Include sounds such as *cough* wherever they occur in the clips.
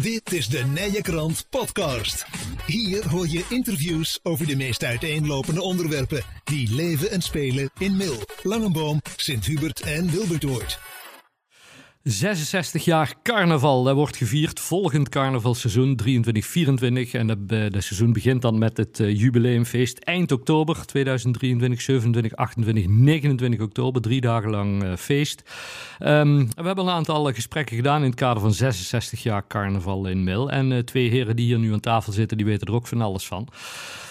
Dit is de Nije Krant Podcast. Hier hoor je interviews over de meest uiteenlopende onderwerpen die leven en spelen in Mil, Langenboom, Sint-Hubert en Wilbertoord. 66 jaar carnaval. Dat wordt gevierd volgend carnavalseizoen 23-24. En eh, dat seizoen begint dan met het uh, jubileumfeest eind oktober 2023, 27, 28, 29 oktober. Drie dagen lang uh, feest. Um, we hebben een aantal gesprekken gedaan in het kader van 66 jaar carnaval in Mil. En twee heren die hier nu aan tafel zitten, die weten er ook van alles van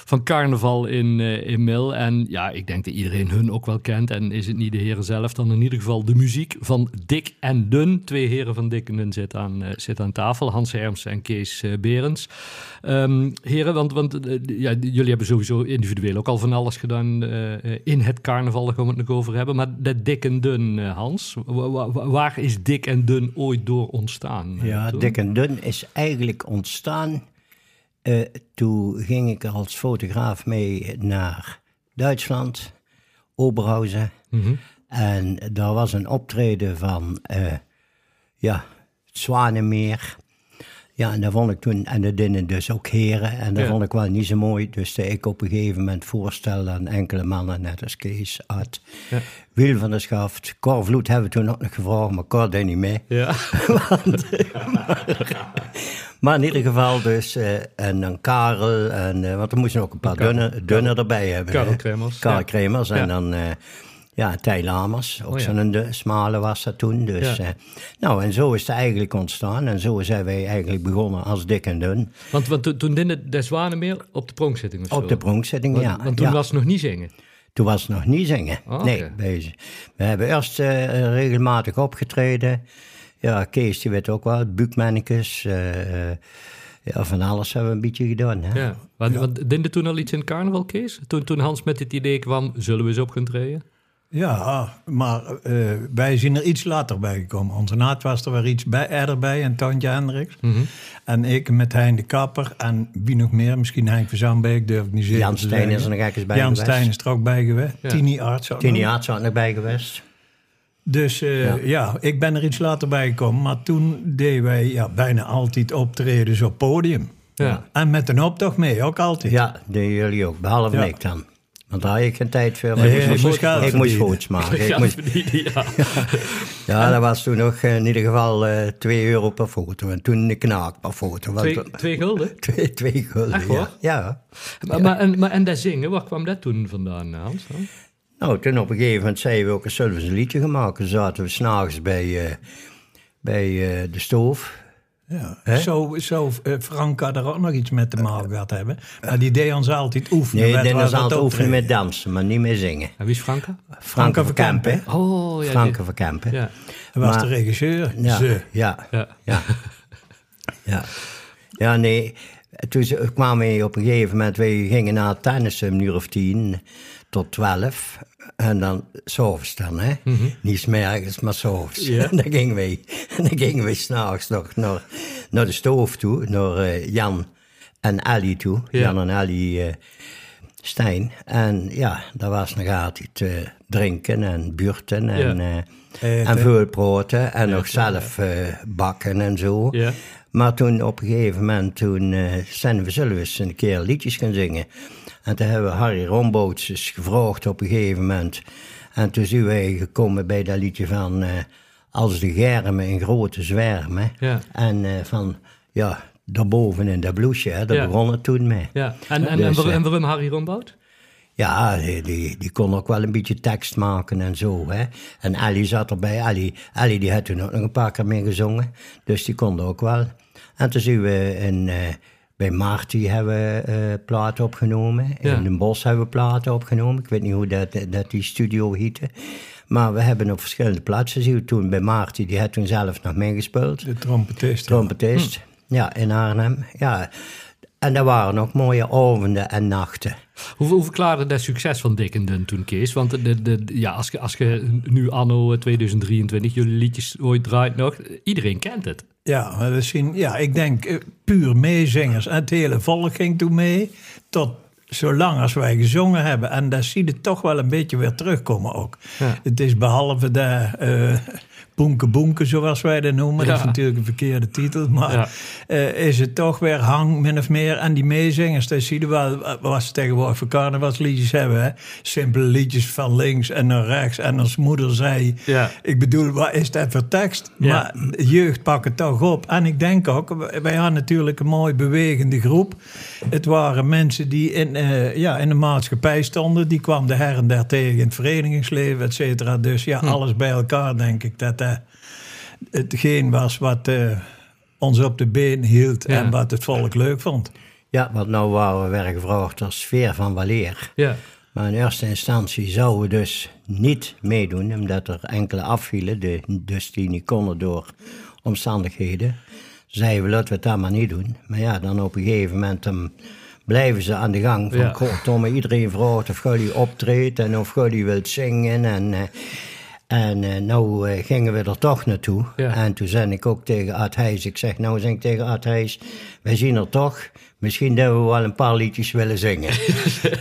van carnaval in, uh, in Mil. En ja, ik denk dat iedereen hun ook wel kent. En is het niet de heren zelf, dan in ieder geval de muziek van Dick en Dun. Twee heren van Dick en Dun zitten aan, uh, zitten aan tafel. Hans Herms en Kees uh, Berends. Um, heren, want, want ja, jullie hebben sowieso individueel ook al van alles gedaan in het carnaval. Daar gaan we het nog over hebben. Maar dat Dick en Dun, Hans, waar is Dick en Dun ooit door ontstaan? Ja, Dick en Dun is eigenlijk ontstaan uh, toen ging ik als fotograaf mee naar Duitsland, Oberhausen. Mm -hmm. En daar was een optreden van, uh, ja, Zwanenmeer. Ja, en dat vond ik toen, en dat deden dus ook heren, en dat ja. vond ik wel niet zo mooi. Dus ik op een gegeven moment voorstelde aan enkele mannen, net als Kees, Ad, ja. Wiel van der Schaft, Cor Vloed hebben we toen ook nog gevraagd, maar Cor deed niet mee. Ja. *laughs* Want, maar, *laughs* maar, in ieder geval dus, uh, en dan Karel, en, uh, want er moesten ook een paar dunne, dunne erbij hebben. Karel Kremers. Karel Kremers, en dan... Uh, ja, Tij Lamers, ook oh, ja. zo'n smale was dat toen. Dus, ja. uh, nou, en zo is het eigenlijk ontstaan. En zo zijn wij eigenlijk begonnen als dik en dun. Want, want toen, toen de Zwanenmeer op de pronkzitting of Op de pronkzitting, want, ja. Want toen ja. was het nog niet zingen? Toen was het nog niet zingen, oh, nee. Okay. We hebben eerst uh, regelmatig opgetreden. Ja, Kees, die weet ook wel, buikmannekes... Uh, ja, van alles hebben we een beetje gedaan. Hè? Ja, want, ja. want dinde toen al iets in carnaval, Kees? Toen, toen Hans met het idee kwam, zullen we eens op gaan treden? Ja, maar uh, wij zijn er iets later bij gekomen. Onze naad was er weer iets bij, eerder bij en Tantje Hendricks. Mm -hmm. En ik met Hein de Kapper en wie nog meer, misschien Henk van Zandbeek, durf ik niet zeker Jan Stijn is er nog eens bij Jan geweest. Stijn is er ook bij geweest. Ja. Tini Arts ook Tini Arts ook nog bij geweest. Dus uh, ja. ja. ik ben er iets later bij gekomen. Maar toen deden wij ja, bijna altijd optredens op podium. Ja. En met een optocht mee, ook altijd. Ja, deden jullie ook, behalve ja. ik dan. Want daar had ik geen tijd voor. Nee, ik moest, moest, ik moest foto's *laughs* maken. Ik moest, ja. *laughs* ja, dat was toen nog in ieder geval uh, 2 euro per foto. En toen de knaak per foto. Twee, want, twee gulden? *laughs* Twee, twee gulden, Echt, ja. ja. Maar, maar, en, maar, en dat zingen, waar kwam dat toen vandaan, Hans? Nou, toen op een gegeven moment zeiden we ook, zullen we een liedje gaan maken. Toen zaten we s'nachts bij, uh, bij uh, de stoof. Ja, zo zou uh, Franka er ook nog iets met te maken gehad hebben. Maar die deed ons altijd oefenen. Nee, die deed ons altijd oefenen met dansen, maar niet meer zingen. En wie is Franka? Franka van Kempen. Oh, ja. Franka van Kempen. Ja. Hij was maar, de regisseur. Ja, Ze. Ja, ja. Ja. *laughs* ja. ja, nee. Toen kwamen we op een gegeven moment, wij gingen naar tennissen een uur of tien tot twaalf. En dan s'avonds dan, hè. Mm -hmm. Niet s'mergens, maar s'avonds. Yeah. *laughs* dan gingen wij, *laughs* dan gingen wij s'nachts nog naar, naar de stoof toe, naar uh, Jan en Ellie toe. Yeah. Jan en Ellie uh, Stijn. En ja, daar was nog altijd uh, drinken en buurten en, yeah. en veel praten. En nog zelf bakken en zo. Maar toen op een gegeven moment, toen zijn we zullen we eens een keer liedjes gaan zingen. En toen hebben we Harry Romboots eens gevraagd op een gegeven moment. En toen zijn wij gekomen bij dat liedje van uh, Als de germen in grote zwermen. Ja. En uh, van, ja, daarboven in dat blouseje, daar ja. begon het toen mee. Ja. En, en, dus, en, en waarom Harry Rombout? Ja, die, die, die, kon ook wel een beetje tekst maken en zo. Hè. En Ellie zat erbij. Ellie, Ellie die had toen ook nog een paar keer mee gezongen. Dus die kon ook wel. En toen zien we in... Uh, bij Marty hebben we uh, platen opgenomen. Ja. In Den Bosch hebben we platen opgenomen. Ik weet niet hoe dat, dat die studio heette. Maar we hebben op verschillende plaatsen gezien. Toen bij Marty, die had toen zelf nog meegespeeld. De trompetist. Trompetist, hm. ja, in Arnhem. Ja. En er waren nog mooie avonden en nachten. Hoe, hoe verklaarde dat succes van Dick en Dun toen, Kees? Want de, de, ja, als, je, als je nu anno 2023 jullie liedjes ooit draait nog, iedereen kent het. Ja, maar we zien, ja, ik denk puur meezingers. En het hele volk ging toen mee. Tot zolang als wij gezongen hebben. En dat zie je toch wel een beetje weer terugkomen ook. Ja. Het is behalve de uh, Boenke Boenke, zoals wij dat noemen. Dat is natuurlijk een verkeerde titel. Maar Ja. eh, is het toch weer hang, min of meer. En die meezingers, dat zie je wel wat ze tegenwoordig voor carnavalsliedjes hebben. Hè? Simpele liedjes van links en naar rechts. En als moeder zei, Ja. ik bedoel, wat is dat voor tekst? Maar jeugd pakt het toch op. En ik denk ook, wij hadden natuurlijk een mooi bewegende groep. Het waren mensen die in, eh, ja, in de maatschappij stonden. Die kwam de her en der tegen in het verenigingsleven, et cetera. Dus ja, alles bij elkaar denk ik dat dat hetgeen was wat eh, ons op de been hield Ja. en wat het volk leuk vond. Ja, want nou waren we weer gevraagd als sfeer van Waleer. Ja. Maar in eerste instantie zouden we dus niet meedoen, omdat er enkele afvielen, de, dus die niet konden door omstandigheden. Zeiden we, laten we het dan maar niet doen. Maar ja, dan op een gegeven moment dan blijven ze aan de gang. Van, Ja. goh, Tomme, iedereen vraagt of jullie optreedt en of jullie wilt zingen. En, eh, en eh, nou eh, gingen we er toch naartoe. Ja. En toen zei ik ook tegen Art Heijs, ik zeg, nou zeg ik tegen Art Heijs, wij zien er toch, misschien dat we wel een paar liedjes willen zingen. *laughs*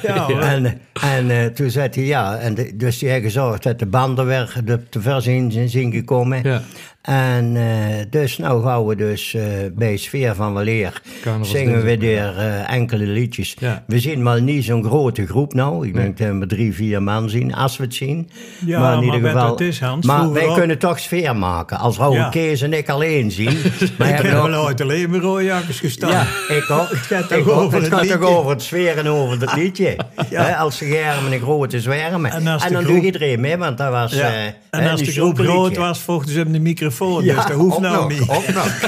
Ja. *laughs* En, en eh, toen zei hij ja, en de- dus die heeft gezorgd dat de banden weer de, te ver zijn- zijn gekomen. Ja. En eh, dus nou gaan we dus eh, bij Sfeer van Waleer zingen we weer eh, enkele liedjes. Ja. We zien maar niet zo'n grote groep nou. Ik denk dat we drie, vier man zien, als we het zien. Ja, in maar ieder weet geval. het is, Hans? maar wij kunnen toch sfeer maken. Als Rauwe Ja. Kees en ik alleen zien. *laughs* wij Ik hebben heb ook- wel ooit alleen maar rooijakkers gestaan. ja, ik ook. *laughs* gaat Ik toch over Het het gaat over het sfeer en over het *laughs* liedje. Als de germen een grote zwermen. En En, dan groep- doet iedereen mee, want dat was... En als de groep groot was, volgden ze hem de microfoon. Ja, dus dat hoeft ook nou nog, niet. ook nog.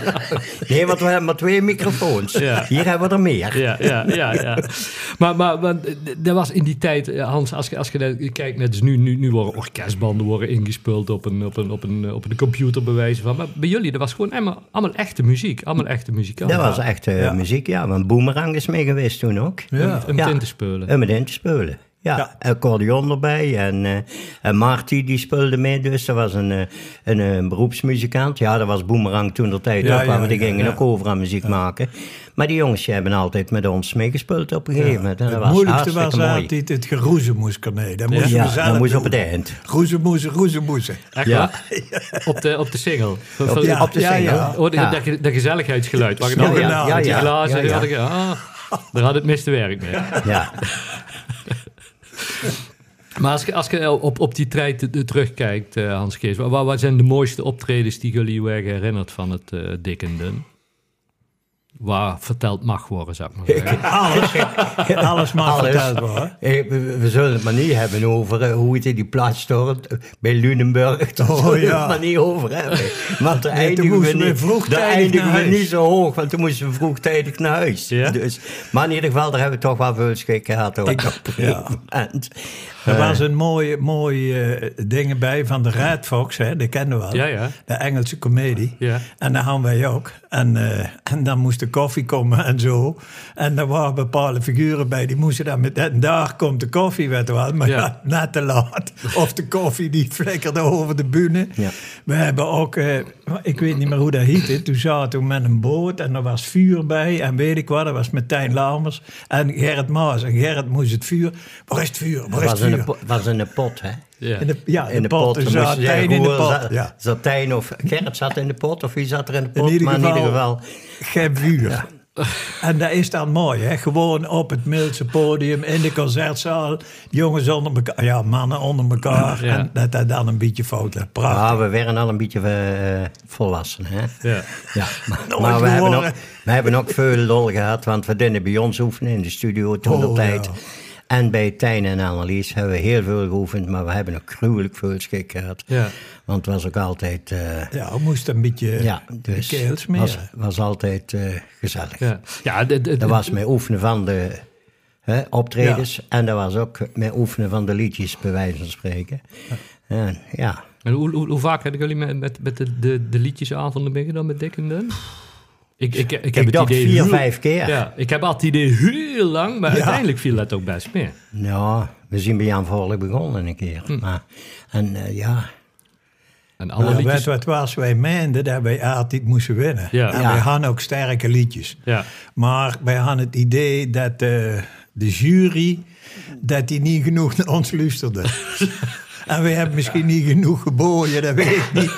*laughs* nee, want we hebben maar twee microfoons. Ja. Hier hebben we er meer. Ja, ja, ja. ja. *laughs* Maar, maar, maar er was in die tijd, eh, Hans, als je, als je kijkt, net als nu, nu, nu worden orkestbanden worden ingespeeld op een, op een, op een, op een computer bij wijze van. Maar bij jullie, dat was gewoon allemaal, allemaal echte muziek. Allemaal echte muzikanten. Dat was echt eh, Ja. muziek, ja. Want Boomerang is mee geweest toen ook. Ja. Om Ja. in te spelen. In te spelen. Ja, Ja. accordeon erbij. En, eh en Marty die speelde mee dus. Dat was een, eh, een, eh, beroepsmuzikant. Ja, dat was Boomerang toen de tijd Ja, ook. ja, die ja, gingen ja. ook over aan muziek maken. Maar die jongens die hebben altijd met ons meegespeeld op een gegeven moment. En dat Het was moeilijkste was hartstikke mooi. altijd het geroezemoes, nee. Dat moesten Ja, zelf dat moest op het eind. Roezemoezen, roezemoesen. Echt Ja. waar? Op de, op de single. Op Ja, op de single. ja. Oh, de, Ja. dat, dat gezelligheidsgeluid. Ja, ja, ja, ja, die ja. glazen, Ja, die ja. had ik, ah, daar had het meeste werk mee. Ja. *laughs* Maar als je, als je op, op die tijd terugkijkt, eh, Hans Kees, wat, wat zijn de mooiste optredens die jullie weer herinnert van het eh Dik en Dun? Waar verteld mag worden, zou ik maar zeggen. *laughs* Alles, alles mag Alles. verteld worden. Eh, We, we zullen het maar niet hebben over hoe het in die plaats stort bij Lunenburg. *laughs* Daar Oh, zullen we ja. het maar niet over hebben. Want Nee, toen eindigen we, niet, vroegtijdig eindigen we niet zo hoog, want toen moesten we vroegtijdig naar huis. Ja? Dus, maar in ieder geval, daar hebben we toch wel veel schik gehad. Ook, moment. *laughs* Er was een mooie, mooie eh, dingen bij van de Red Fox, hè, die kennen we. Ja, ja. De Engelse comedie. Ja. En daar hadden wij ook. En, eh, en dan moest de koffie komen en zo. En er waren bepaalde figuren bij, die moesten dan met... En daar komt de koffie, je wel. Maar Ja. net te laat. Of de koffie die flikkerde over de bühne. Ja. We hebben ook, eh, ik weet niet meer hoe dat heette. Toen zaten we met een boot en er was vuur bij. En weet ik wat, dat was met Tijn Lamers en Gerrit Maas. En Gerrit moest het vuur... Waar is het vuur? Waar is het vuur? Pot, was in de pot, hè? Ja. In de, ja, in de pot. pot. Dan Dus moest zat je zeggen, Tijn in de pot. Ja. Of Gerrit zat in de pot, of wie zat er in de pot? In ieder maar in ieder geval... geen vuur. *laughs* En dat is dan mooi, hè? Gewoon op het Mildse podium, in de concertzaal. Jongens onder elkaar, ja, mannen onder elkaar. Ja. En dat dat dan een beetje fout. Prachtig. Ja, we werden al een beetje eh, volwassen, hè? Ja. Ja, maar, we, hebben ook, we hebben ook veel lol gehad, want we deden bij ons oefenen in de studio toen de Oh, tijd. ja. En bij Tijn en Annelies hebben we heel veel geoefend, maar we hebben ook gruwelijk veel schik gehad. Ja. Want het was ook altijd, eh, Ja, we moesten een beetje ja, de dus keels was, was altijd eh, gezellig. Ja, ja de, de, Dat was met oefenen van de hè, optredens en dat was ook met oefenen van de liedjes, bij wijze van spreken. En, ja, En hoe, hoe, hoe vaak hebben jullie met, met, met de, de, de liedjesavonden meegedaan met Dick en? Ik, ik, ik, heb ik het idee vier, heel- vijf keer. Ja, ik heb altijd het idee heel lang, maar Ja. uiteindelijk viel dat ook best mee. Nou, we zijn bij Jan Voorlijk begonnen een keer. Maar, en eh, ja, En alle Maar liedjes... weet wat was? Wij meenden dat wij altijd moesten winnen. Ja. En Ja. wij hadden ook sterke liedjes. Ja. Maar wij hadden het idee dat eh, de jury dat die niet genoeg naar ons luisterde. *laughs* En we hebben misschien niet genoeg geboden, dat weet ik niet.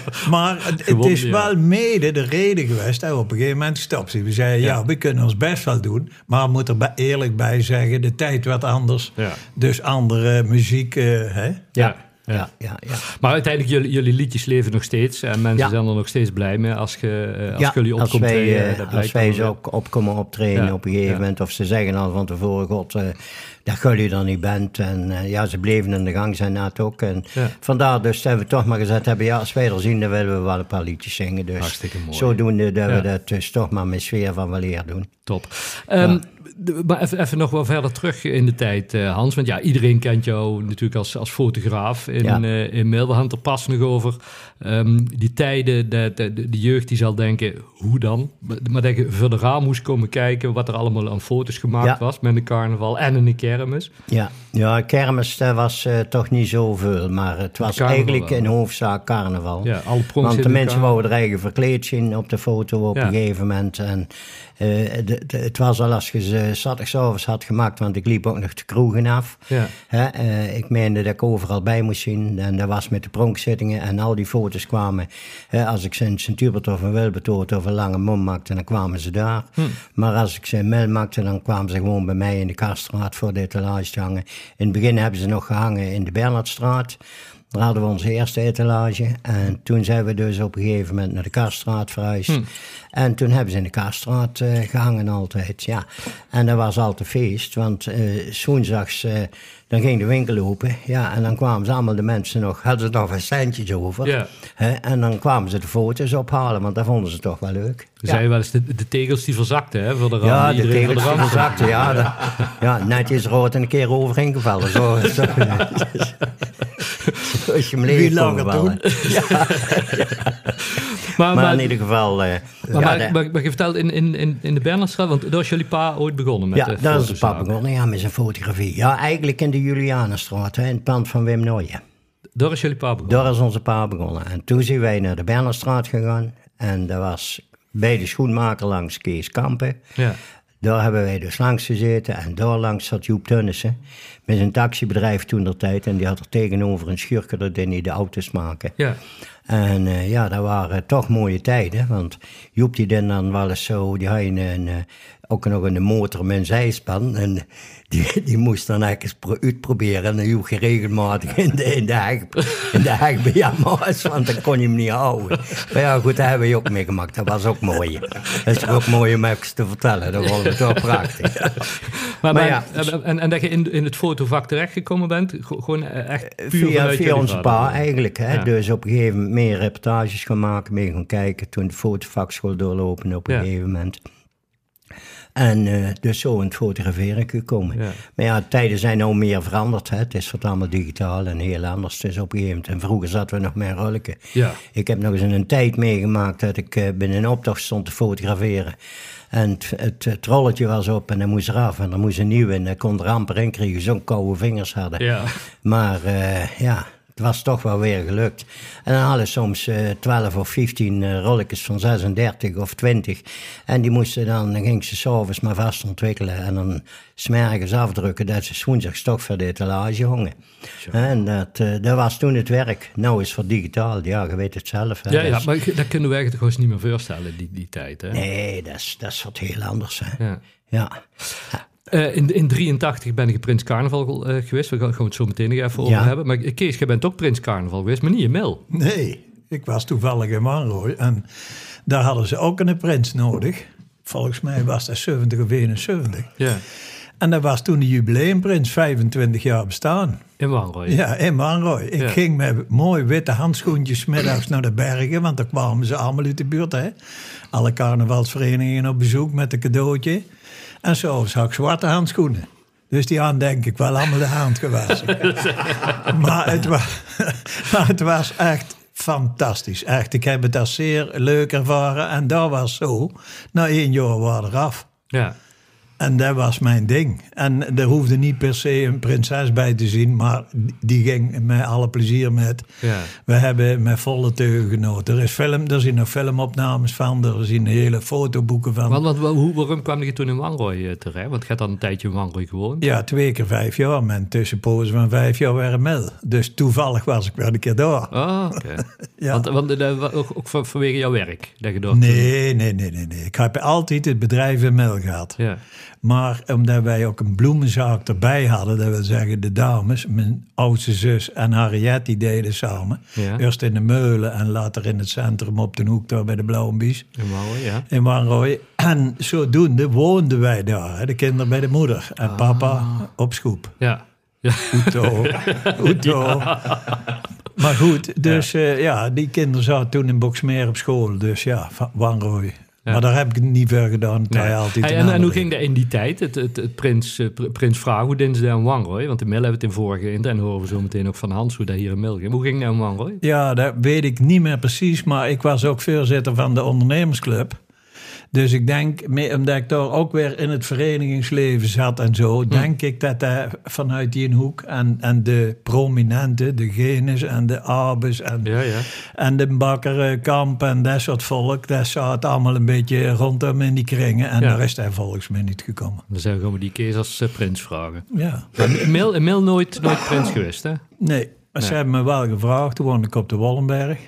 *laughs* Maar het, is ja. wel mede de reden geweest. dat we op een gegeven moment stopten. We zeiden, ja. we kunnen ons best wel doen. Maar we moeten er bij- eerlijk bij zeggen, de tijd werd anders. Ja. Dus andere muziek, eh, hè? Ja. Ja, ja, ja. Maar uiteindelijk, jullie, jullie liedjes leven nog steeds. En mensen zijn er nog steeds blij mee als, je, eh, als jullie als opkomt wij, treden. eh, Dat als wij dan zo weer. ook opkomen optreden op een gegeven moment, of ze zeggen al van tevoren, god, eh, dat jullie er niet bent. En ja, ze bleven in de gang zijn na het ook. En vandaar dus dat we toch maar gezegd hebben, ja, als wij er zien, dan willen we wel een paar liedjes zingen. Dus Hartstikke mooi. zodoende dat we dat dus toch maar met sfeer van weleer doen. Top. Ehm, maar even, even nog wel verder terug in de tijd, eh, Hans. Want ja, iedereen kent jou natuurlijk als, als fotograaf in, Ja. eh in Mail. We hadden het er pas nog over. Ehm, die tijden, de, de, de jeugd die zal denken, hoe dan? Maar- dat je voor de raam moest komen kijken wat er allemaal aan foto's gemaakt Ja. was met een carnaval en een kermis. Ja, ja kermis dat was eh, toch niet zoveel, maar het was eigenlijk wel. in hoofdzaak carnaval. Ja, alle Want de mensen wouden er eigen verkleed zien op de foto op Ja. een gegeven moment. En eh, de, de- het was al als je ze zaterdagavond had gemaakt, want ik liep ook nog de kroegen af. Ja. Hè, eh, ik meende dat ik overal bij moest zien. En dat was met de pronkzittingen en al die foto's kwamen. hè, als ik ze in Sint-Hubert of in Wilbertoort of een Lange Mom maakte, dan kwamen ze daar. Hm. Maar als ik ze in Mel maakte, dan kwamen ze gewoon bij mij in de Karstraat voor de etalage te hangen. In het begin hebben ze nog gehangen in de Bernhardstraat. Daar hadden we onze eerste etalage. En toen zijn we dus op een gegeven moment naar de Karstraat verhuisd. Hm. En toen hebben ze in de Karstraat eh, gehangen altijd, ja. En dat was altijd feest, want eh woensdags, eh, dan ging de winkel open. Ja, en dan kwamen ze allemaal de mensen nog, hadden ze nog een centjes over. Ja. Hè, en dan kwamen ze de foto's ophalen, want dat vonden ze toch wel leuk. Ze zei wel eens, de, de tegels die verzakten hè, voor de. Ja, de tegels die verzakten, ja. dat- ja, netjes rood en een keer overheen gevallen. Zo, *laughs* zo, zo is je hem Wie leven er vallen. Maar, in ieder geval... eh, maar, ja, maar, de- maar, maar je vertelt in, in, in, in de Bernhardstraat, want daar is jullie pa ooit begonnen met ja, de daar is fotozaak. begonnen, ja, met zijn fotografie. Ja, eigenlijk in de Julianenstraat, hè, in het pand van Wim Nooyen. Daar is jullie pa begonnen. Daar is onze pa begonnen. En toen zijn wij naar de Bernhardstraat gegaan. En dat was bij de schoenmaker langs Kees Kampen. Ja. Daar hebben wij dus langs gezeten. En daar langs zat Joep Tunnissen. Met zijn taxibedrijf toen der tijd. En die had er tegenover een schurker, dat deed hij de auto's maken. Ja. En eh, ja, dat waren toch mooie tijden. Want Joep die dan wel eens zo, die had een, een, eh, ook nog een motor met een zijspan. En die, die moest dan eigenlijk pro- uitproberen. En dan joeg je regelmatig in de, in de heg, in de heg bij want dan kon je hem niet houden. Maar ja, goed, dat hebben we ook meegemaakt. Dat was ook mooi. Dat is ook mooi om even te vertellen. Dat was toch prachtig. *laughs* Maar, Maar maar- ja. en, en dat je in, in het fotovak terechtgekomen bent, gewoon eh, echt puur Via, via vader. pa eigenlijk. Hè? Ja. Dus op een gegeven moment meer reportages gaan maken, meer gaan kijken. Toen de fotovakschool doorlopen op een gegeven moment. En eh, dus zo in het fotograferen gekomen. Ja. Maar ja, tijden zijn nou meer veranderd. Hè? Het is wat allemaal digitaal en heel anders. Op een gegeven moment, en vroeger zaten we nog meer rollen. Ja. Ik heb nog eens een tijd meegemaakt dat ik eh, binnen een optocht stond te fotograferen. En het, het, het rolletje was op en dan moest eraf. En dan moest een nieuwe en dan kon er amper in kregen. Zo'n koude vingers hadden. Ja. Maar eh, ja, het was toch wel weer gelukt. En dan hadden soms eh 12 of 15 eh, rolletjes van 36 of 20. En die moesten dan, dan ging ze s'avonds maar vast ontwikkelen. En dan smergens afdrukken dat ze woensdags toch voor de etalage hongen. En dat, eh, dat was toen het werk. Nou is het voor digitaal, ja, je weet het zelf. Hè. Ja, ja, Dus- maar dat kunnen we eigenlijk gewoon niet meer voorstellen, die, die tijd. Hè? Nee, dat is, dat is wat heel anders. Hè. Ja. Ja. Eh, in, in 83 ben ik Prins Carnaval eh, geweest. We gaan, gaan het zo meteen nog even over hebben. Maar Kees, jij bent ook Prins Carnaval geweest, maar niet in Mil. Nee, ik was toevallig in Wanrooy en daar hadden ze ook een prins nodig. Volgens mij was dat 70 of 71. Ja. En dat was toen de jubileumprins, 25 jaar bestaan. In Wanrooy. Ja, in Wanrooy. Ik Ja. ging met mooie witte handschoentjes middags naar de bergen, want daar kwamen ze allemaal uit de buurt. Hè? Alle carnavalsverenigingen op bezoek met een cadeautje. En zo zag ik zwarte handschoenen. Dus die aan denk ik wel allemaal de hand gewassen. *laughs* maar, het was, *laughs* maar het was echt fantastisch. Echt, ik heb het als zeer leuk ervaren. En dat was zo. Na één jaar waren we eraf. Ja. En dat was mijn ding. En er hoefde niet per se een prinses bij te zien, maar die ging met alle plezier met. Ja. We hebben met volle teugen genoten. Er, is film, er zijn nog filmopnames van, er zijn hele fotoboeken van. Want, want wa- hoe, waarom kwam je toen in Wanrooy eh, terecht? Want je had dan een tijdje in Wanrooy gewoond. Ja, twee keer vijf jaar. Mijn tussenpozen van vijf jaar waren mil. Dus toevallig was ik wel een keer daar. Ah, oké. *laughs* Ja. Want, want eh, wa- ook, ook van- vanwege jouw werk? Dat je door Nee, nee, nee, nee, nee. Ik heb altijd het bedrijf in Mil gehad. Ja. Maar omdat wij ook een bloemenzaak erbij hadden, dat wil zeggen de dames, mijn oudste zus en Harriet, die deden samen. Ja. Eerst in de Meulen en later in het centrum op de hoek daar bij de Blauwe Bies In Wanrooy, ja. in Wanrooy. En zodoende woonden wij daar, hè, de kinderen bij de moeder en papa op schoep. Ja. Ja. Oeto, *laughs* Oeto. Maar goed, dus ja. ja, die kinderen zaten toen in Boksmeer op school. Dus ja, Wanrooy. Maar daar heb ik niet veel gedaan. Nee. Hey, en, en hoe ging dat in die tijd? Het, het, het prins, eh, pr- prins Vraaghoedins en Wanrooy. Want in Mil hebben we het in vorige in en horen we zo meteen ook van Hans hoe dat hier in Mil ging. Hoe ging dat in Wanrooy? Ja, dat weet ik niet meer precies. Maar ik was ook voorzitter van de ondernemersclub. Dus ik denk, omdat ik daar ook weer in het verenigingsleven zat en zo, denk ik dat dat vanuit die hoek en, en de prominenten, de Genes en de Abes en, Ja, ja. en de Bakkerkamp en dat soort volk, dat zat allemaal een beetje rondom in die kringen. En Ja. daar is hij volgens mij niet gekomen. Dan zijn we gewoon die kees als eh, prins vragen. Ja, Mil, Mil nooit, nooit prins geweest, hè? nee. Ze hebben me wel gevraagd, toen woonde ik op de Wallenberg.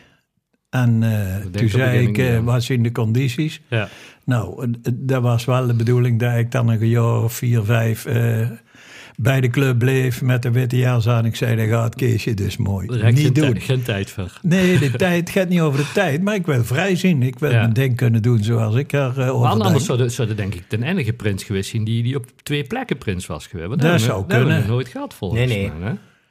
En eh, denk toen zei ik, ja. wat zijn de condities? Ja. Nou, eh, dat was wel de bedoeling dat ik dan een jaar of vier, vijf eh, bij de club bleef met de witte jas aan. Ik zei, dat gaat Keesje dus mooi. Daar heb ik geen, niet doen. tij- geen tijd voor. Nee, de *laughs* tijd gaat niet over de tijd, maar ik wil vrij zien. Ik wil Ja. mijn ding kunnen doen zoals ik er uh, over anders zou zou er denk ik de enige prins geweest zijn die, die op twee plekken prins was geweest. Want Dat hebben we- zou hebben we kunnen. nooit gehad volgens Nee, nee. mij.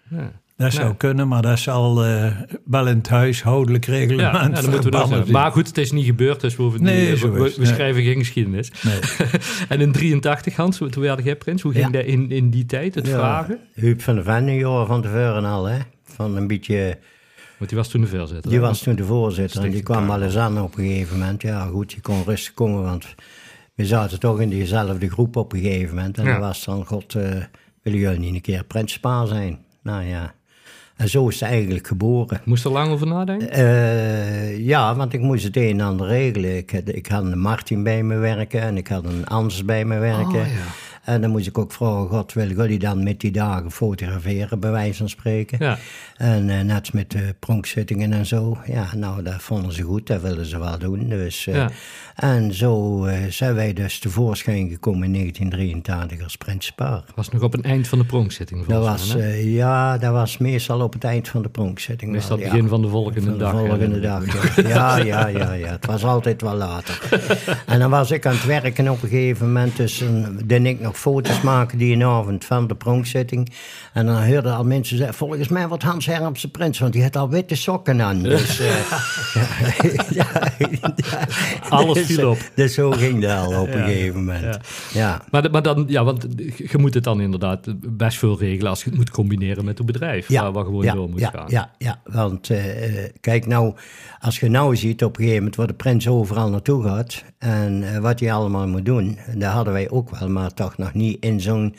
Hè? Ja. Dat zou kunnen, maar dat zal eh, wel in het huishoudelijk Ja, reglement ja, moeten we zijn. Maar goed, het is niet gebeurd, dus we, hoeven Nee, niet, we, schrijven geen geschiedenis. Nee. *laughs* en in 83, Hans, toen werd jij prins. Hoe ging Ja. dat in, in die tijd, het Ja, vragen? Huub van der Ven, van tevoren al, hè. Van een beetje... Want die was toen de voorzitter. Die hè? was toen de voorzitter en die kwam wel eens aan op een gegeven moment. Ja, goed, die kon rustig komen, want we zaten toch in diezelfde groep op een gegeven moment. En Ja. dan was dan, god, eh willen jullie niet een keer prinspaar zijn? Nou ja, en zo is ze eigenlijk geboren. Moest er lang over nadenken? Eh, ja, want ik moest het een en ander regelen. Ik had, ik had een Martin bij me werken en ik had een Ans bij me werken. Oh, ja. En dan moest ik ook vragen, God, willen jullie dan met die dagen fotograferen, bij wijze van spreken? Ja. En eh, net met de pronkzittingen en zo. Ja, nou, dat vonden ze goed, dat wilden ze wel doen. Dus, eh, Ja. En zo eh, zijn wij dus tevoorschijn gekomen in 1983 als prinspaar. was nog op een eind van de pronkzitting. Dat was, ja, dat was meestal op het eind van de pronkzitting. Meestal het ja. begin van de volgende Van de dag. volgende dag, ja. Ja, ja, ja. Het was altijd wel later. *laughs* En dan was ik aan het werken op een gegeven moment. Dus dan ik nog foto's maken die avond van de pronkzitting. En dan hoorden al mensen zeggen, volgens mij wordt Hans Hermse prins, want die had al witte sokken aan. *laughs* Dus, eh, ja, ja, *laughs* ja. Alles Dus, viel op. Dus zo ging dat al op een gegeven moment. ja. Maar, maar dan, ja, want je moet het dan inderdaad best veel regelen als je het moet combineren met een bedrijf. waar, waar gewoon door moet ja, gaan. Ja, ja, want eh, eh, kijk nou, als je nou ziet op een gegeven moment waar de prins overal naartoe gaat en wat hij allemaal moet doen, dat hadden wij ook wel, maar toch nog niet in zo'n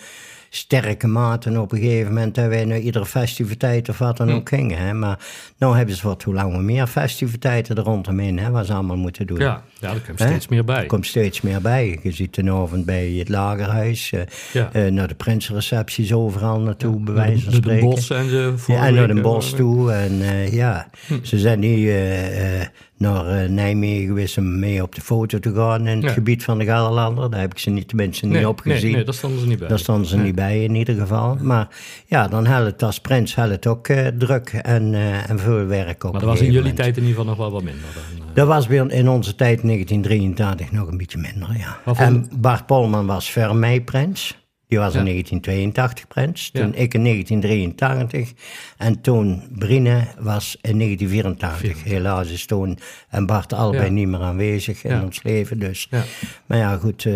sterke mate op een gegeven moment dat wij naar iedere festiviteit of wat dan Hm. ook gingen. Hè? Maar nou hebben ze wat hoe langer meer festiviteiten er rondomheen, hè, wat ze allemaal moeten doen. Ja, ja daar komt Hè? steeds meer bij. Er komt steeds meer bij. Je ziet de avond bij het lagerhuis, eh, Ja. eh, naar de prinsrecepties overal naartoe, bij wijze van Naar de spreken. bos en ze Ja, en naar Den Bosch toe. En eh, ja, Hm. ze zijn nu eh, eh, naar eh, Nijmegen geweest om mee op de foto te gaan in het Ja. gebied van de Gelderlander. Daar heb ik ze niet, tenminste niet nee, opgezien. Nee, nee, daar stonden ze niet bij. Daar stonden ze niet bij in ieder geval. Maar ja, dan had het als prins had het ook eh, druk en, eh, en veel werk op maar dat was in jullie moment. tijd in ieder geval nog wel wat minder. Dan, eh. Dat was weer in onze tijd, 1983, nog een beetje minder, ja. En Bart Polman was voor mij prins. Die was in Ja. 1982 prins. Toen Ja. ik in 1983. En toen Brine was in 1984. Helaas is toen en Bart allebei Ja. niet meer aanwezig in ons leven. Dus. Ja. Maar ja, goed,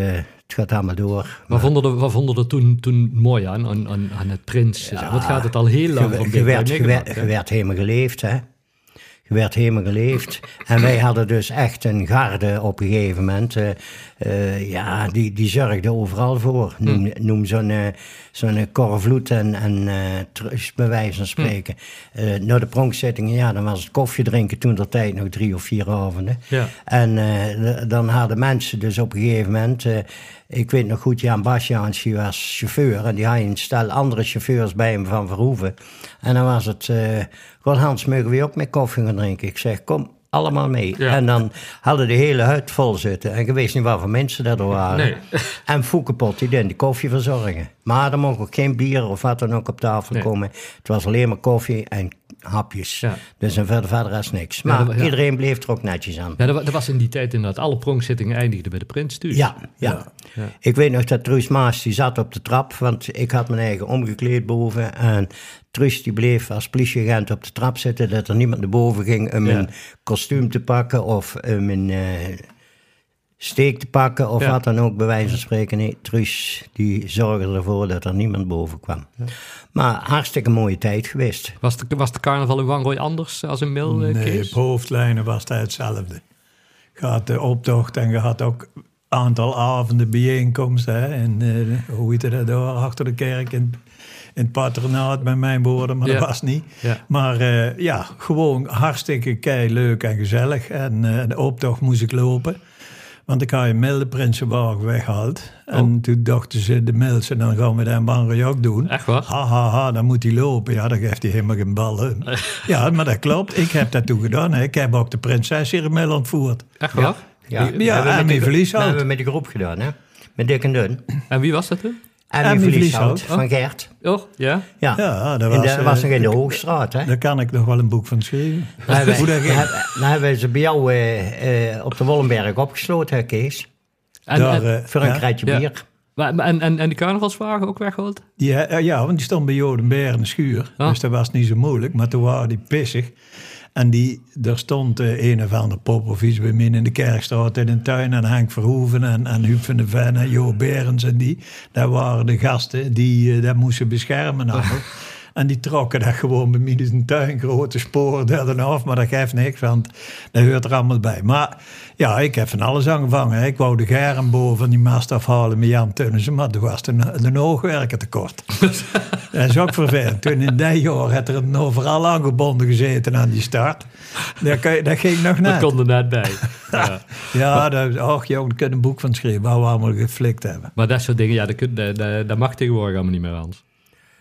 het gaat allemaal door. Wat vonden er, wat vonden er toen, toen mooi aan, aan, aan, het prins? Wat gaat het al heel lang Je, van je, werd, je, werd, je helemaal geleefd, hè. werd helemaal geleefd. En wij hadden dus echt een garde op een gegeven moment. eh, eh, ja, die, die zorgde overal voor. Noem, noem zo'n eh, zo'n Korvloed en, en eh Trus, bij wijze van spreken. Eh naar de pronkzittingen, ja, dan was het koffie drinken toen der tijd nog drie of vier avonden. Ja. En eh, dan hadden mensen dus op een gegeven moment... eh, ik weet nog goed, Jan Basjans, die was chauffeur... en die had een stel andere chauffeurs bij hem van Verhoeven. En dan was het... eh God Hans, mogen we ook met koffie gaan drinken? Ik zeg, kom allemaal mee. Ja. En dan hadden de hele hut vol zitten. En je wist niet wat voor mensen dat er waren. Nee. En Foukepot, die deed de koffie verzorgen. Maar er mocht ook geen bier of wat dan ook op tafel Nee. komen. Het was alleen maar koffie en hapjes. Ja. Dus en verder, verder is niks. Maar ja. iedereen bleef er ook netjes aan. Ja, was in die tijd inderdaad. Alle pronkzittingen eindigden bij de prins thuis. Ja, ja. Ik weet nog dat Truus Maas die zat op de trap, want ik had mijn eigen omgekleed boven. En Truus die bleef als politieagent op de trap zitten, dat er niemand naar boven ging om een kostuum te pakken of om een eh, steek te pakken of Ja. wat dan ook, bij wijze van spreken. Nee, Truus die zorgde ervoor dat er niemand boven kwam. Maar hartstikke mooie tijd geweest. Was, de, was de carnaval in Wangooi anders als in Mil, eh, Nee, Kees? op hoofdlijnen was het hetzelfde. Je had de optocht en je had ook een aantal avonden bijeenkomsten. Hè, en, eh, hoe heette dat daar, achter de kerk in, in het patronaat met mijn woorden, maar Ja. dat was niet. Ja. Maar eh, ja, gewoon hartstikke kei leuk en gezellig. En eh, de optocht moest ik lopen. Want ik had je milde Prinsenwagen weggehaald. En toen dachten ze, de Milsen, dan gaan we dat in Banrij ook doen. Echt waar? Ha, ha, ha, dan moet hij lopen. Ja, dan geeft hij helemaal geen ballen. *laughs* ja, maar dat klopt. Ik heb dat toen gedaan. Hè. Ik heb ook de prinses hier in Mil ontvoerd. Echt waar? Ja, Ja, we hebben en met die de- verlieshout. Dat hebben we met de groep gedaan, hè? Met Dik en Dun. En wie was dat toen? En En die verlieshout. van Gert. Oh, ja? Ja, Ja, dat In was, de, was eh, nog in de Hoogstraat, hè? Daar kan ik nog wel een boek van schrijven. *laughs* Dan hebben, dan we ze bij jou eh, eh, op de Wollenberg opgesloten, hè, Kees? En, Daar, eh, Voor een ja. kratje Ja. bier. maar- en, en, en die carnavalswagen ook weggehaald? Ja, eh, ja, want die stond bij Jodenberg in de schuur. Ah. Dus dat was niet zo moeilijk. Maar toen waren die pissig. En die, daar stond eh, een of andere pop of iets bij mij in de kerkstraat in de tuin. En Henk Verhoeven en, en Huub van de Ven en Jo Berends en die. Dat waren de gasten die eh, dat moesten beschermen. *laughs* En die trokken dat gewoon bij mij de tuin. Grote sporen daar en af. Maar dat geeft niks, want dat hoort er allemaal bij. Maar ja, ik heb van alles aangevangen. Ik wou de gerenboom van die mast afhalen met Jan Tunnissen. Maar toen was de, de oogwerken tekort. *laughs* Dat is ook vervelend. Toen in dat jaar had er een overal aangebonden gezeten aan die start. Dat, je- dat ging nog Dat net. kon er net bij. *laughs* ja. Ja, dat, och jong, daar kun je een boek van schrijven. Waar we allemaal geflikt hebben. Maar dat soort dingen, ja, dat, dat, dat, dat mag tegenwoordig allemaal niet meer aan.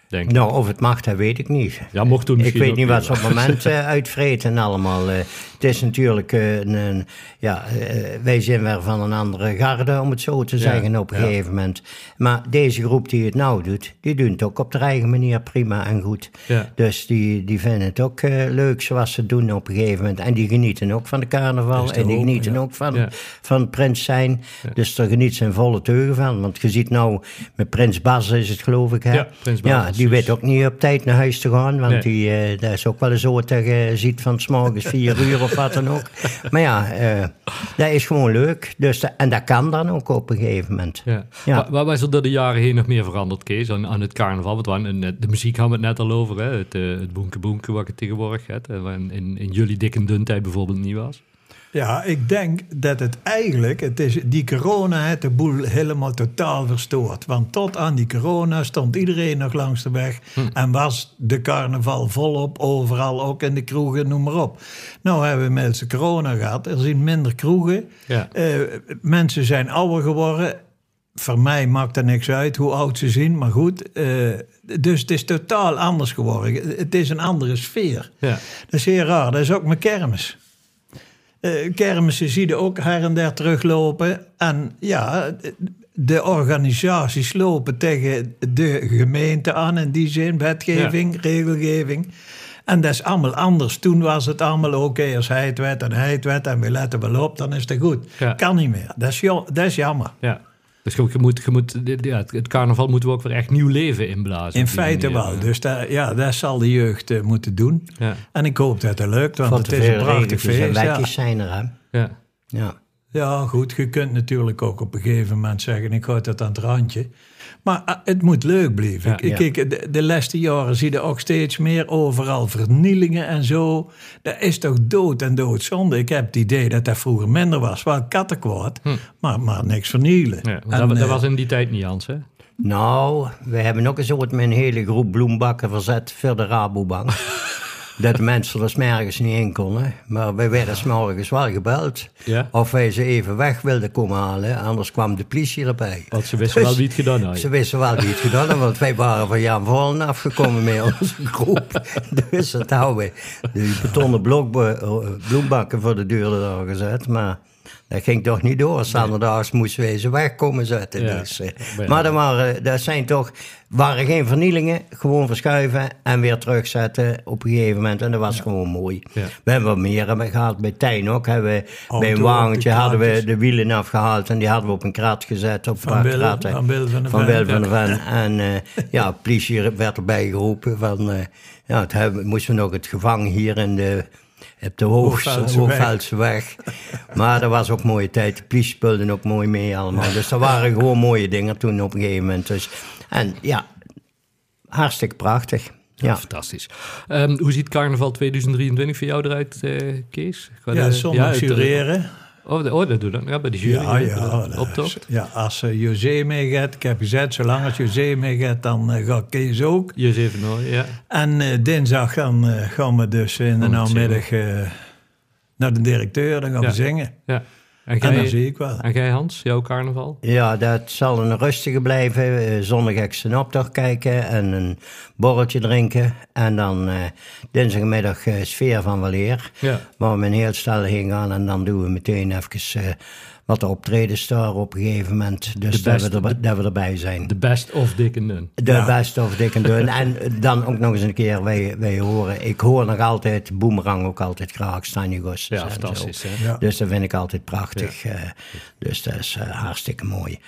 Denk ik. Nou, of het mag, dat weet ik niet. Ja, mocht toen Ik misschien weet ook niet wat ze op het moment eh, uitvreten en allemaal. eh. het is natuurlijk eh, een, een- ja, wij zijn weer van een andere garde, om het zo te zeggen, op een ja. gegeven moment. Maar deze groep die het nou doet, die doen het ook op de eigen manier prima en goed. Ja. Dus die, die vinden het ook leuk zoals ze het doen op een gegeven moment. En die genieten ook van de carnaval en die genieten ook van, van Prins zijn. Dus daar geniet zijn volle teugen van. Want je ziet nou, met Prins Bas is het geloof ik, hè? Ja, Prins Bas, die weet ook niet op tijd naar huis te gaan. Want Nee. die, eh, dat is ook wel eens dat je ziet van 's morgens *laughs* vier uur of wat dan ook. Maar ja, eh, dat is gewoon leuk. Dus en dat kan dan ook op een gegeven moment. Ja. Ja. Waar, is er door de jaren heen nog meer veranderd, Kees, aan, aan het carnaval? Want eh, de muziek hadden we het net al over, hè? het, eh, het boenke boenke wat het tegenwoordig hebt. eh, in, in jullie dik en dun tijd bijvoorbeeld niet was. Ja, ik denk dat het eigenlijk, het is, die corona heeft de boel helemaal totaal verstoord. Want tot aan die corona stond iedereen nog langs de weg en was de carnaval volop, overal, ook in de kroegen, noem maar op. Nou hebben we met de corona gehad, er zijn minder kroegen, Ja. Eh, mensen zijn ouder geworden. Voor mij maakt er niks uit hoe oud ze zijn, maar goed. eh, dus het is totaal anders geworden. Het is een andere sfeer. Ja. Dat is heel raar. Dat is ook met kermis. Eh kermissen zie je ook her en der teruglopen. En ja, de organisaties lopen tegen de gemeente aan in die zin, wetgeving, regelgeving. En dat is allemaal anders. Toen was het allemaal oké, als hij het werd en hij het werd en we letten wel op, dan is het goed. Ja. Kan niet meer. Dat is, dat is jammer. Ja. Dus je, je moet, je moet, ja, het, carnaval moeten we ook weer echt nieuw leven inblazen. In feite manier, wel. Dus dat, ja, dat zal de jeugd eh, moeten doen. Ja. En ik hoop dat het lukt, want Wat het is een prachtig feest. Ja. zijn er, hè? Ja. Ja. Ja, goed, je kunt natuurlijk ook op een gegeven moment zeggen, ik houd dat aan het randje. Maar ah, het moet leuk blijven. Ja. Ik- Kijk, de, de laatste jaren zie je ook steeds meer overal vernielingen en zo. Dat is toch dood en doodzonde. Ik heb het idee dat dat vroeger minder was. Wel kattenkwaad, maar, maar niks vernielen. Ja, En, dat, dat eh, was in die tijd niet, Hans, hè? Nou, we hebben ook eens ooit met een hele groep bloembakken verzet voor de Rabobank. *laughs* dat de mensen er 's morgens niet in konden. Maar wij werden 's morgens wel gebeld. Ja. Of wij ze even weg wilden komen halen. Anders kwam de politie erbij. Want ze wisten wel wie het gedaan had. Ze wisten wel wie het gedaan had, want wij waren van Jan Vollen afgekomen met onze groep. *laughs* Dus dat houden we. Die betonnen blokbe- eh, bloembakken voor de deur daar gezet, maar dat ging toch niet door. Zaterdags moesten wij ze weg komen zetten. Ja. Dus, eh, maar er waren, dat zijn toch, waren geen vernielingen, gewoon verschuiven en weer terugzetten op een gegeven moment. En dat was gewoon mooi. Ja. We hebben wat meer hebben gehad bij Tijn ook. Hebben we, Auto bij een wagentje de hadden we de wielen afgehaald en die hadden we op een krat gezet. Op Van Wil- van Wil van de Van van. En eh, *laughs* ja, politie werd erbij geroepen van, eh, ja, moesten we nog het gevangen hier in de, op de Hoogste- Hoogveldse weg. Maar dat was ook een mooie tijd. De speelde ook mooi mee allemaal. Dus dat waren gewoon mooie dingen toen op een gegeven moment. Dus, en ja, hartstikke prachtig. Ja, Ja. fantastisch. Ehm, hoe ziet carnaval 2023 voor jou eruit, eh, Kees? Qua Ja, het- jureren. Oh, de- oh, dat doe dan. Ja, bij de jury. Ja, ja. de optocht. ja als uh, José meegaat, ik heb gezegd, zolang als José meegaat, dan eh, gaat Kees ook. Je zeven nooit, ja. En eh, dinsdag gaan, gaan we dus in de namiddag naar de directeur, dan gaan Ja. we zingen. ja. En jij, zie ik wel. en jij, Hans, jouw carnaval? Ja, dat zal een rustige blijven. Eh, Zondag ik zijn optocht kijken en een borreltje drinken. En dan eh dinsdagmiddag eh, sfeer van weleer. Ja. Waar we een heel stel heen gaan en dan doen we meteen even eh, wat er optredens daar op een gegeven moment. Dus De dat beste- we, er, dat we erbij zijn. De best of Dick en Dun. De Ja. beste of dik en dun. En dan ook nog eens een keer, wij, wij horen, ik hoor nog altijd Boomerang ook altijd graag, Stanje Gosses Ja, fantastisch. Hè? Ja. Dus dat vind ik altijd prachtig. eh, dus dat is eh, hartstikke mooi.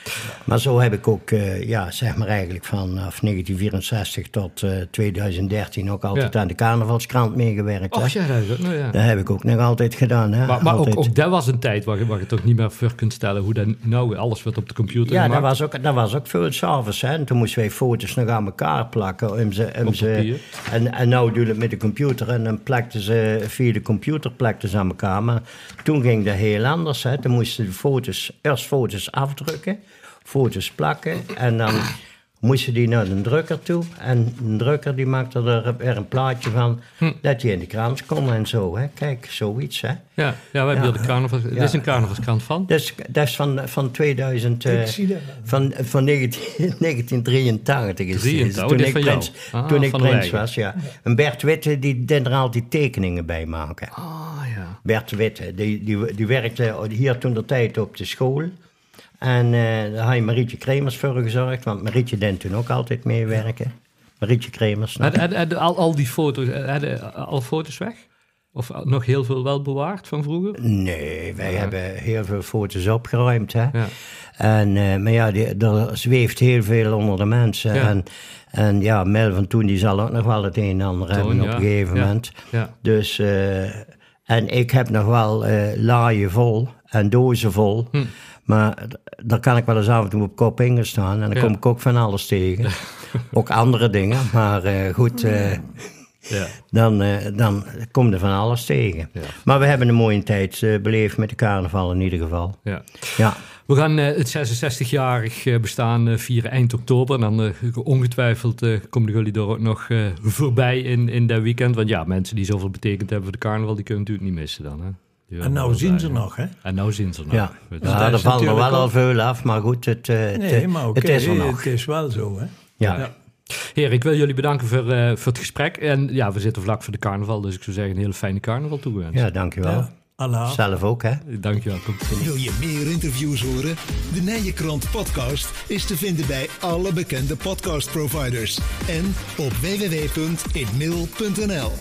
Maar zo heb ik ook, eh, ja, zeg maar eigenlijk vanaf 1964 tot eh, 2013 ook altijd Ja. aan de carnavalskrant meegewerkt. Och ja, dat nou ja. Dat heb ik ook nog altijd gedaan. Hè? Maar, maar ook, Altijd. ook dat was een tijd waar je, waar je toch niet meer voor kunt stellen hoe dat nou alles wordt op de computer Ja, dat gemaakt. was ook, dat was ook veel s'avonds. En toen moesten wij foto's nog aan elkaar plakken. Om ze, om en, en nou doe je het met de computer. En dan plakten ze via de computer plakten ze aan elkaar. Maar toen ging dat heel anders. Hè. Toen moesten de foto's, eerst foto's afdrukken. Foto's plakken. En dan moesten die naar de drukker toe. En de drukker die maakte er weer een plaatje van. Hm. Dat die in de krant kon en zo. Hè. Kijk, zoiets. Hè. Ja, ja we hebben Ja. hier de carnaval. Dit is een carnavalskrant van. Dus, dat is van, van 2000. eh, Ik zie dat wel. van, van 19, 1983 *laughs* is het. 83, toen ik prins, Ah, toen ik van prins was, ja. En Bert Witte, die deed er altijd tekeningen bij maken. Ah ja. Bert Witte, die, die, die werkte hier toen de tijd op de school. En eh daar had je Marietje Kremers voor gezorgd, want Marietje deed toen ook altijd meewerken. Marietje Kremers. Had, had- had al, al die foto's, hadden al foto's weg? Of nog heel veel wel bewaard van vroeger? Nee, wij hebben heel veel foto's opgeruimd. Hè? Ja. En, eh, maar ja, die, er zweeft heel veel onder de mensen. Ja. En, en ja, Mel van toen die zal ook nog wel het een en ander hebben op een gegeven Ja. moment. Ja. Dus, eh, en ik heb nog wel eh laaien vol en dozen vol. Hm. Maar daar kan ik wel eens af en toe op kop in staan. En dan kom ik ook van alles tegen. *laughs* ook andere dingen. Maar eh, goed, eh, Ja. dan, eh, dan kom er van alles tegen. Ja. Maar we hebben een mooie tijd eh, beleefd met de carnaval in ieder geval. ja. Ja. We gaan eh, het 66-jarig eh, bestaan eh, vieren eind oktober. En dan eh, ongetwijfeld eh, komen jullie er ook nog eh, voorbij in, in dat weekend. Want ja, mensen die zoveel betekend hebben voor de carnaval, die kunnen natuurlijk niet missen dan. Hè? En nou zien ze nog, hè? En nou zien ze nog. Ja, Dus- ja er valt er wel al veel af, maar goed, het, eh, het, Nee, eh, maar het is er nog. het is wel zo, hè? Ja. Ja. Heer, ik wil jullie bedanken voor, eh, voor het gesprek. En ja, we zitten vlak voor de carnaval, dus ik zou zeggen een hele fijne carnaval toegewenst. ja, dankjewel. Ja. Allah. Zelf ook, hè? Dankjewel. Komt. Wil je meer interviews horen? De Nijenkrant podcast is te vinden bij alle bekende podcastproviders en op www.inmail.nl.